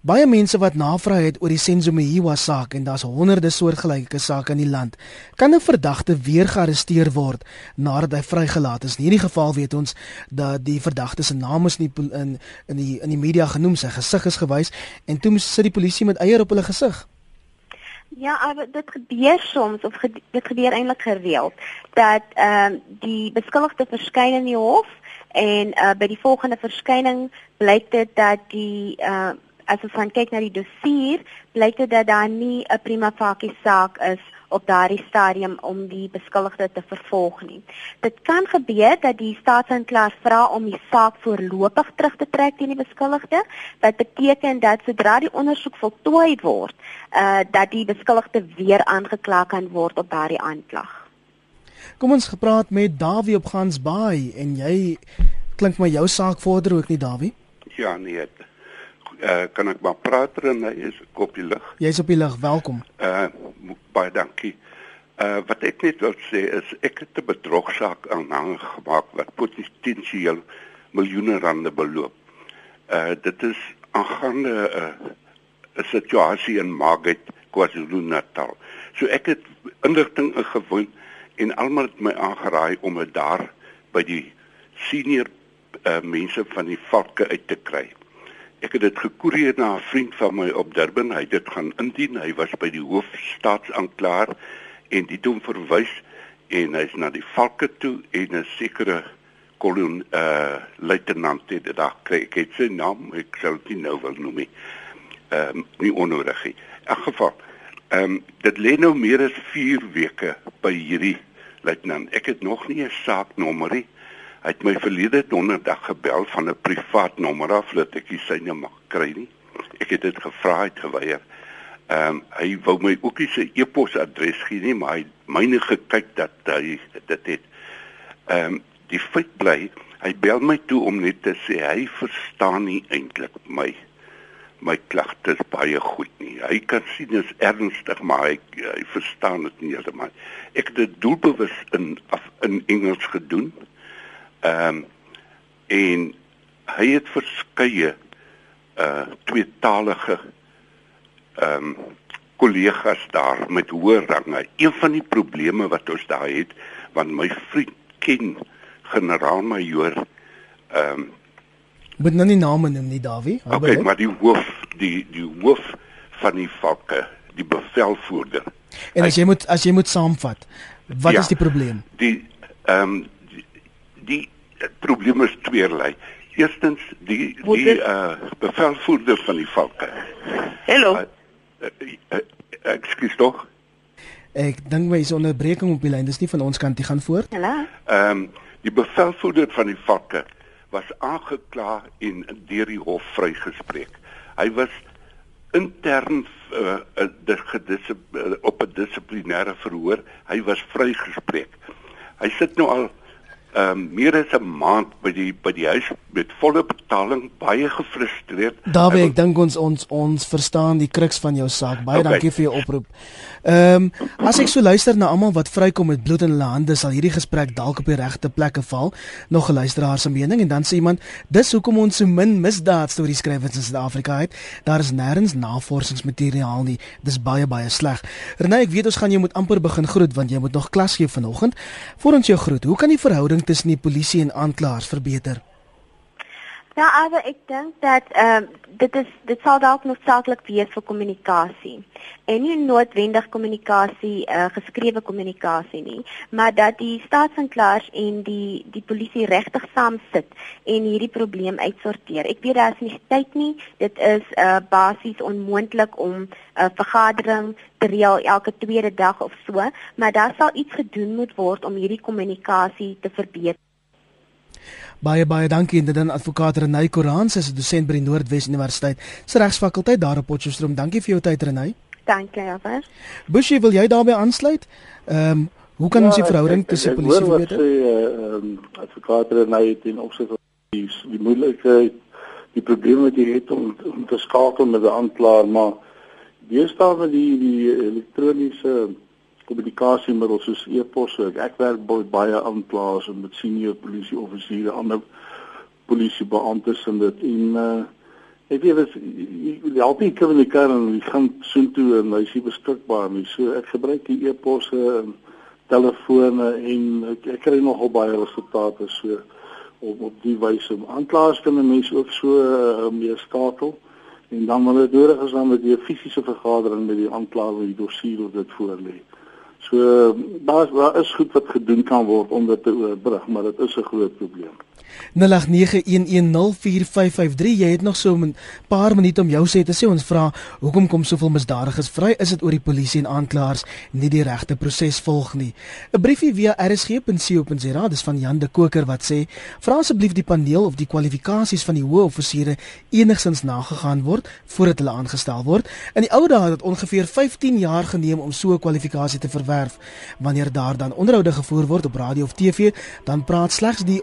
Baie mense wat navraag het oor die Senzomehiwa saak en daar's honderde soortgelyke sake in die land. Kan 'n verdagte weer gearresteer word nadat hy vrygelaat is? In hierdie geval weet ons dat die verdagte se naam is nie in in die in die media genoem, sy gesig is gewys en toe sit die polisie met eier op hulle gesig. Ja, dit gebeur soms of dit gebeur eintlik gereeld dat ehm uh, die beskuldigde verskyn in die hof en uh, by die volgende verskyning blyk dit dat die uh, as ons gaan kyk na die dossier, blyk dit dat daar nie 'n prima facie saak is op daardie stadium om die beskuldigde te vervolg nie. Dit kan gebeur dat die staatsanklaer vra om die saak voorlopig terug te trek teen die beskuldigde, wat beteken dat sodra die ondersoek voltooi word, uh dat die beskuldigde weer aangekla kan word op daardie aanklag. Kom ons gepraat met Dawie op Gansbaai en jy klink my jou saak vorder ook nie Dawie? Ja nee. Uh, kan ek maar praat en hy is op die lig. Jy's op die lig, welkom. Uh baie dankie. Uh wat ek net wil sê is ek het 'n bedrogsaak aanhang gemaak wat potensieel miljoene rande beloop. Uh dit is aangaande 'n uh, 'n situasie in Margate, KwaZulu-Natal. So ek het inligting ingewoon en almal het my aangeraai om dit daar by die senior uh, mense van die valke uit te kry. Ek het dit gekoerier na 'n vriend van my op Durban. Hy het dit gaan indien. Hy was by die hoofstaatsanklaer en dit hom verwys en hy's na die valke toe en 'n sekere kolon uh luitenant het dit daar kry. Ek het sy naam, ek sou dit nou wil noem nie. Ehm um, nie onnodig nie. In geval ehm um, dit lê nou meer as 4 weke by hierdie luitenant. Ek het nog nie 'n saaknommer nie. Hy het my verlede donderdag gebel van 'n privaat nommer af dat ek nie syne mag kry nie. Ek het dit gevra het geweier. Ehm um, hy wou my ook nie sy e-posadres gee nie, maar hy myne gekyk dat hy dit het. Ehm um, die feit bly, hy bel my toe om net te sê hy verstaan nie eintlik my my klagtes baie goed nie. Hy kan sien dit is ernstig, maar hy hy verstaan dit nie heeltemal. Ek het dit doelbewus in af, in Engels gedoen. Ehm um, en hy het verskeie uh tweetalige ehm um, kollegas daar met hoë range. Een van die probleme wat ons daar het, want my vriend ken generaal-majoor ehm um, moet nou nie name noem nie Dawie. Okay, maar die hoof die die hoof van die vakke, die bevelvoerder. En as hy, jy moet as jy moet saamvat, wat ja, is die probleem? Die ehm um, die, probleem is tweerlei. Eerstens die die uh bevelvoerder van die vakke. Hallo. Uh, uh, uh, Ekskuus tog. Ek dink my is onderbreking op die lyn. Dis nie van ons kant nie gaan voort. Hallo. Ehm um, die bevelvoerder van die vakke was aangekla en deur die hof vrygespreek. Hy was intern uh, uh, op 'n dissiplinêre verhoor. Hy was vrygespreek. Hy sit nou al ehm um, meer as 'n maand by die by die huis met volle betaling baie gefrustreerd. Daarbey ek dink ons ons ons verstaan die kruks van jou saak. Baie okay. dankie vir jou oproep. Ehm um, as ek so luister na almal wat vrykom met bloed in hulle hande, sal hierdie gesprek dalk op die regte plekke val. Nog 'n luisteraar se mening en dan sê iemand, dis hoekom ons so min misdaadstories skryf in Suid-Afrika het. Daar is nêrens navorsingsmateriaal nie. Dis baie baie sleg. Renée, ek weet ons gaan jou moet amper begin groet want jy moet nog klas gee vanoggend. Voor ons jou groet, hoe kan die verhouding verhouding tussen die polisie en aanklaers verbeter? Ja, aber ek dink dat ehm uh, dit is dit sal dalk noodsaaklik wees vir kommunikasie. En nie noodwendig kommunikasie, uh, geskrewe kommunikasie nie, maar dat die staatsanklaers en die die polisie regtig saam sit en hierdie probleem uitsorteer. Ek weet daar is nie tyd nie. Dit is uh, basies onmoontlik om 'n uh, vergadering te reël elke tweede dag of so, maar daar sal iets gedoen moet word om hierdie kommunikasie te verbeter. Baie baie dankie en dan advokaat Renay Korans is 'n dosent by die Noordwes Universiteit se regsfakulteit daar op Potchefstroom. Dankie vir jou tyd Renay. Dankie, Javier. Bushie, wil jy daarbey aansluit? Ehm um, hoe kan ja, ons die verhouding tussen polisie en beter? Ehm um, advokaat Renay het in opsig die die moeilikheid die probleme wat jy het om om te skakel met 'n aanklaer, maar deesdae met die die elektroniese kommunikasiemiddels soos e-pos. Ek, ek werk baie aanklaers en met senior polisie offisiere, ander polisiebeamptes en dit en uh ek weet as jy help nie kommunikeer en jy gaan soen toe en hy is beskikbaar nie. So ek gebruik die e-posse en telefone en ek, ek kry nogal baie resultate so op op die wyse. Aanklaers kan mense ook so uh, mee skakel en dan wanneer dit nodig is dan met 'n fisiese vergadering met die aanklaer wie die dossier of dit voorlê. So daar daar is goed wat gedoen kan word om dit te oorbrug, maar dit is 'n groot probleem. 0891104553. Jy het nog so 'n paar minute om jou sê te sê ons vra hoekom kom soveel misdadigers vry? Is dit oor die polisie en aanklaers nie die regte proses volg nie? 'n briefie via rsg.co.za dis van Jan de Koker wat sê vra asseblief die paneel of die kwalifikasies van die hoë offisiere enigsins nagegaan word voordat hulle aangestel word. In die ou dae het dit ongeveer 15 jaar geneem om so 'n kwalifikasie te verwerf. Wanneer daar dan onderhoude gevoer word op radio of TV dan praat slegs die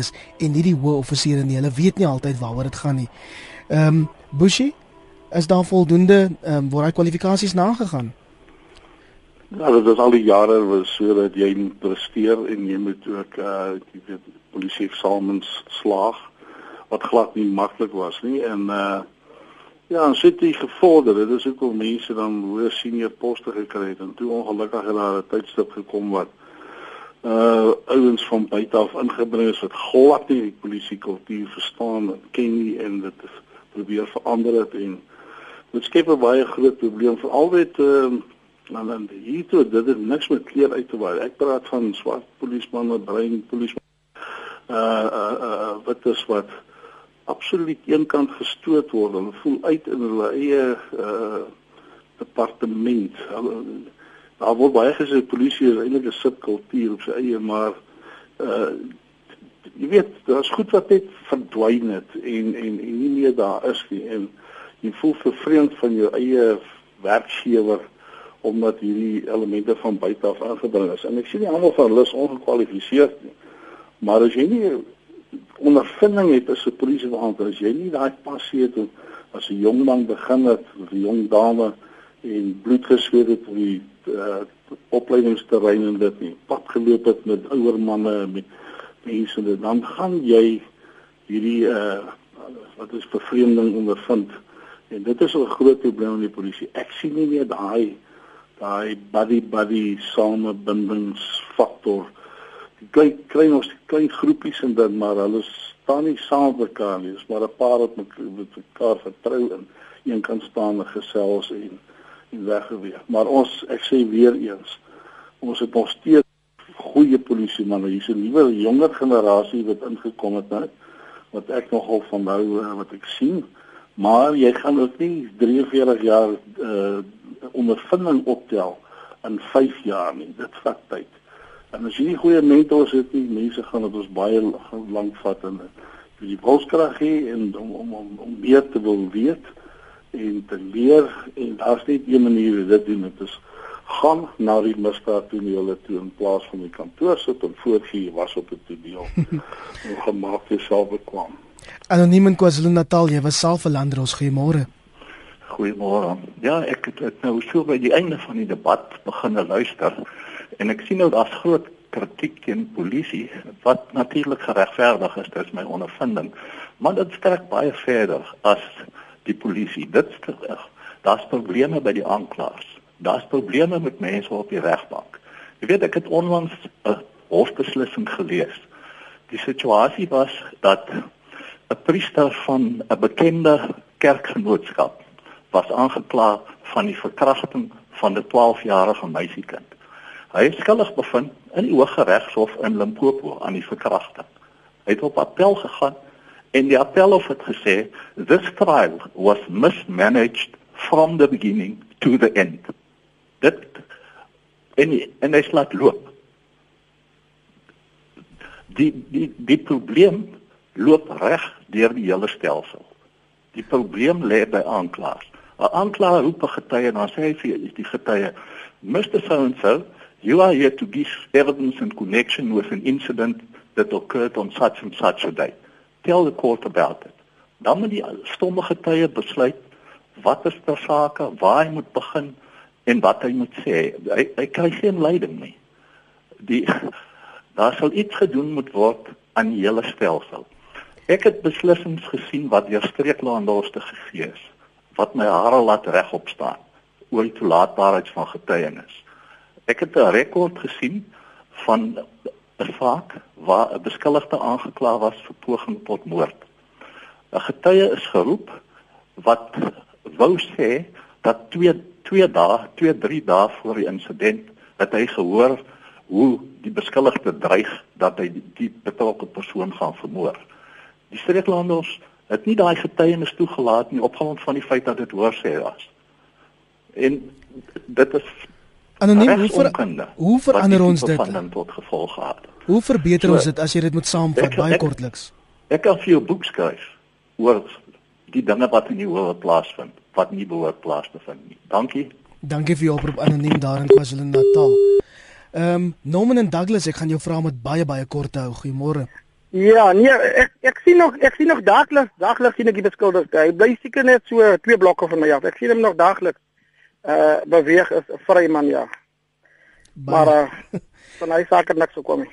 ondergeskiktes en nie die hoë offisiere nie. Hulle weet nie altyd waaroor dit gaan nie. Ehm um, Bushi, is daar voldoende ehm um, waar hy kwalifikasies nagegaan? Ja, dit is al die jare was so dat jy presteer en jy moet ook uh jy weet polisie eksamens slaag wat glad nie maklik was nie en uh ja, en sit jy gevorder. Dit is hoekom mense dan hoë senior poste gekry het en toe ongelukkig het daar 'n tydstip gekom wat uh ouens van buite af ingebring is wat glad nie die polisie kultuur verstaan en ken nie en dit is probeer verander het en dit skep 'n baie groot probleem vir alwet uh dan dan hier toe dit het niks met kleur uit te waai ek praat van swart polisman met bruin polisman uh uh, uh wat is wat absoluut eenkant gestoot word. Hulle voel uit in hulle eie uh departement. Daar word baie gesê polisie is eintlik 'n subkultuur op sy eie, maar uh jy weet, daar's goed wat net verdwyn het en en en nie meer daar is nie en jy voel vervreemd van jou eie werkgewer omdat hierdie elemente van buite af aangebring is. En ek sien nie almal van hulle is ongekwalifiseerd nie. Maar as jy nie ondervinding het as 'n polisiebeampte, as jy nie daai passie het as 'n jong man begin het, 'n jong dame en bloed gesweet het op die uh, opleidingsterrein en dit nie, pad geloop het met ouer manne met mense, dan gaan jy hierdie uh, wat is bevreemding ondervind. En dit is 'n groot probleem in die polisie. Ek sien nie meer daai daai buddy buddy samebindingsfaktor kry kry ons klein groepies en dan maar hulle staan nie saam met mekaar nie. Dis maar 'n paar wat met mekaar vertrou en een kan staan en gesels en en weggeweeg. Maar ons ek sê weer eens, ons het nog steeds goeie polisie manne. Hier's 'n nuwe jonger generasie wat ingekom het nou wat ek nogal van nou wat ek sien. Maar jy gaan ook nie 43 jaar uh ondervinding optel in 5 jaar nie. Dit vat tyd. En as jy nie goeie mentors het nie, mense gaan dit ons baie lank vat en jy die wilskrag hê en om om om om meer te wil weet en te leer en daar's net een manier hoe dit doen. Dit is gaan na die misdaad toe in plaas van die kantoor sit en voorgee was op 'n toneel en gemaak jouself bekwam. Anoniem in KwaZulu-Natal, jy was self 'n landros goeiemôre. Goeiemôre. Ja, ek het, het nou so by die einde van die debat begin luister en ek sien nou daar's groot kritiek teen polisie wat natuurlik geregverdig is, dit is my ondervinding. Maar dit strek baie verder as die polisie. Dit is daar's probleme by die aanklaers. Daar's probleme met mense op die regbank. Jy weet ek het onlangs 'n hofbeslissing gelees. Die situasie was dat 'n priester van 'n bekende kerkgenootskap was aangekla van die verkrachting van 'n 12-jarige meisiekind. Hy is skuldig bevind in die Hooggeregshof in Limpopo aan die verkrachting. Hy het op appel gegaan en die appelhof het gesê this trial was mismanaged from the beginning to the end. Dit en en hy slaat loop. Die die die probleem loop reg deur die hele stelsel. Die probleem lê by aanklaers. 'n Aanklaer roep 'n getuie en dan sê hy vir die getuie, "Mr. So and so, You are here to give evidence in connection with an incident that occurred on such and such a day. Tell the court about it. Dan moet die stomme getuie besluit wat is ter sake, waar hy moet begin en wat hy moet sê. Hy hy kry geen leiding nie. Die daar sal iets gedoen moet word aan die hele stelsel. Ek het beslissings gesien wat deur streeklaandorste gegee is wat my hare laat regop staan oor die toelaatbaarheid van getuienis. Ek het 'n rekord gesien van 'n saak waar 'n beskuldigde aangekla was vir poging tot moord. 'n Getuie is geroep wat wou sê dat 2 2 dae, 2 3 dae voor die insident het hy gehoor hoe die beskuldigde dreig dat hy die, die betrokke persoon gaan vermoor. Die streeklanders het nie daai getuienis toegelaat nie op grond van die feit dat dit hoorsê was. En dit is Anoniem, hoe ver, hoe verander ons dit? tot gevolg gehad. Hoe verbeter so, ons dit as jy dit moet saamvat baie kortliks? Ek kan vir jou boek skryf oor die dinge wat in die hoë plaasvind wat nie behoort plaas te vind nie. Dankie. Dankie vir jou oproep anoniem daar in KwaZulu-Natal. Ehm um, Norman en Douglas, ek gaan jou vra met baie baie kort hou. Goeiemôre. Ja, nee, ek ek sien nog ek sien nog daagliks, daagliks sien ek die beskuldigde. Hy bly seker net so twee blokke van my af. Ek sien hom nog daagliks uh beweeg is 'n vry man ja. Maar uh van hy saak het niks gekom nie.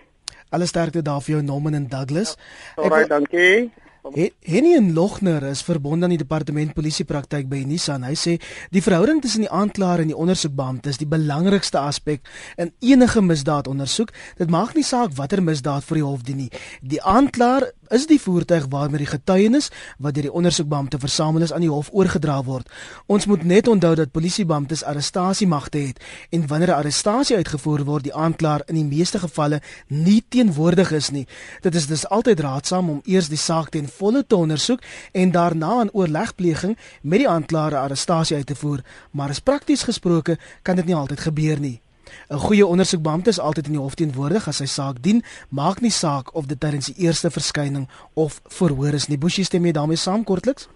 Alles sterkte daar vir jou Norman en Douglas. Ja, Alright, dankie. Henny en Logner is verbonde aan die departement polisiepraktyk by Nissan. Hy sê die verhouding tussen die aanklaer en die ondersoekbeampte is die belangrikste aspek in enige misdaadondersoek. Dit maak nie saak watter misdaad voor die hof dien nie. Die aanklaer is die voertuig waarmee die getuienis wat deur die ondersoekbeampte versamel is aan die hof oorgedra word. Ons moet net onthou dat polisiebeamptes arrestasiemagte het en wanneer 'n arrestasie uitgevoer word, die aanklaer in die meeste gevalle nie teenwoordig is nie. Dit is dus altyd raadsaam om eers die saak ten volle te ondersoek en daarna 'n oorlegpleging met die aanklaer 'n arrestasie uit te voer, maar as prakties gesproke kan dit nie altyd gebeur nie. 'n Goeie ondersoekbeampte is altyd in die hof teenwoordig as sy saak dien, maak nie saak of dit tydens die eerste verskyning of verhoor is nie. Boesie stem jy daarmee saam kortliks?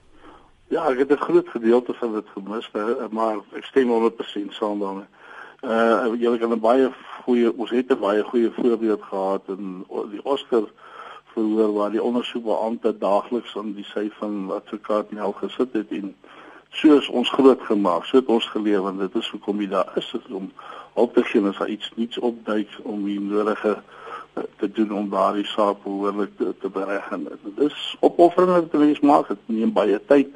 Ja, ek het 'n groot gedeelte van dit gemis, maar ek stem 100% saam daarmee. Uh jy het 'n baie goeie ons het 'n baie goeie voorbeeld gehad in die Oscar verhoor waar die ondersoekbeampte daagliks aan die sy van advokaat Nel gesit het en soos ons groot gemaak, so het ons geleef en dit is hoekom jy daar is, is om op te gee as daar iets niets opduik om die nodige eh, te doen om daardie saak behoorlik te, te bereg en dit is opoffering wat mense maak, dit neem baie tyd.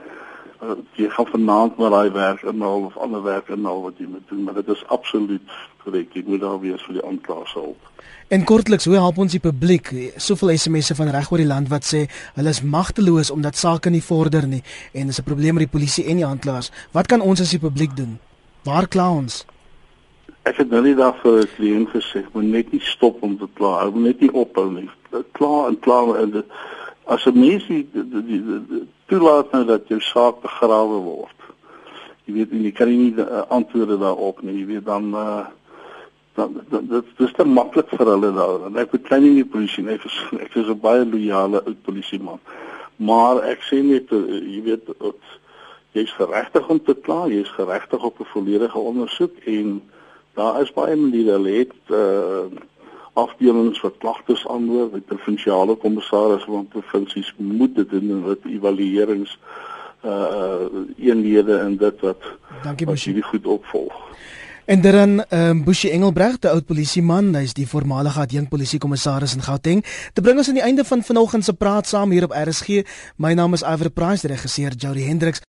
Uh, jy gaan vanaand maar daai werk inhaal of ander werk inhaal wat jy moet doen, maar dit is absoluut korrek. Jy moet daar wees vir die aanklaer se hulp. En kortliks, hoe help ons die publiek? Soveel SMS'e van reg oor die land wat sê hulle is magteloos omdat sake nie vorder nie en dis 'n probleem met die polisie en die aanklaers. Wat kan ons as die publiek doen? Waar kla ons? Ek het nou net daar vir 'n kliënt gesê, moet net nie stop om te kla, moet net nie ophou nie. Kla en kla en dit as 'n mens die toelaat nou dat jou saak begrawe word. Jy weet jy kan nie uh, antwoorde daarop nie. Jy weet dan uh, dan dit dis te maklik vir hulle daar. En ek beklei nie die polisie nie. Ek is ek is 'n baie loyale ou polisieman. Maar ek sê net uh, jy weet jy's geregtig om te kla, jy's geregtig op 'n volledige ondersoek en daar is baie maniere hulle het uh afdelings vir klagtes aanhoor by provinsiale kommissarisse van provinsies moet dit doen en wat evaluerings uh eenhede en dit wat Dankie Boshi. Baie goed opvolg. En dan ehm um, Boshi Engelbreg, die oud polisieman, hy's die voormalige adjunk polisiekommissaris in Gauteng. Te bring ons aan die einde van vanoggend se praat saam hier op RSG. My naam is Iver Price, regisseur Jody Hendriks.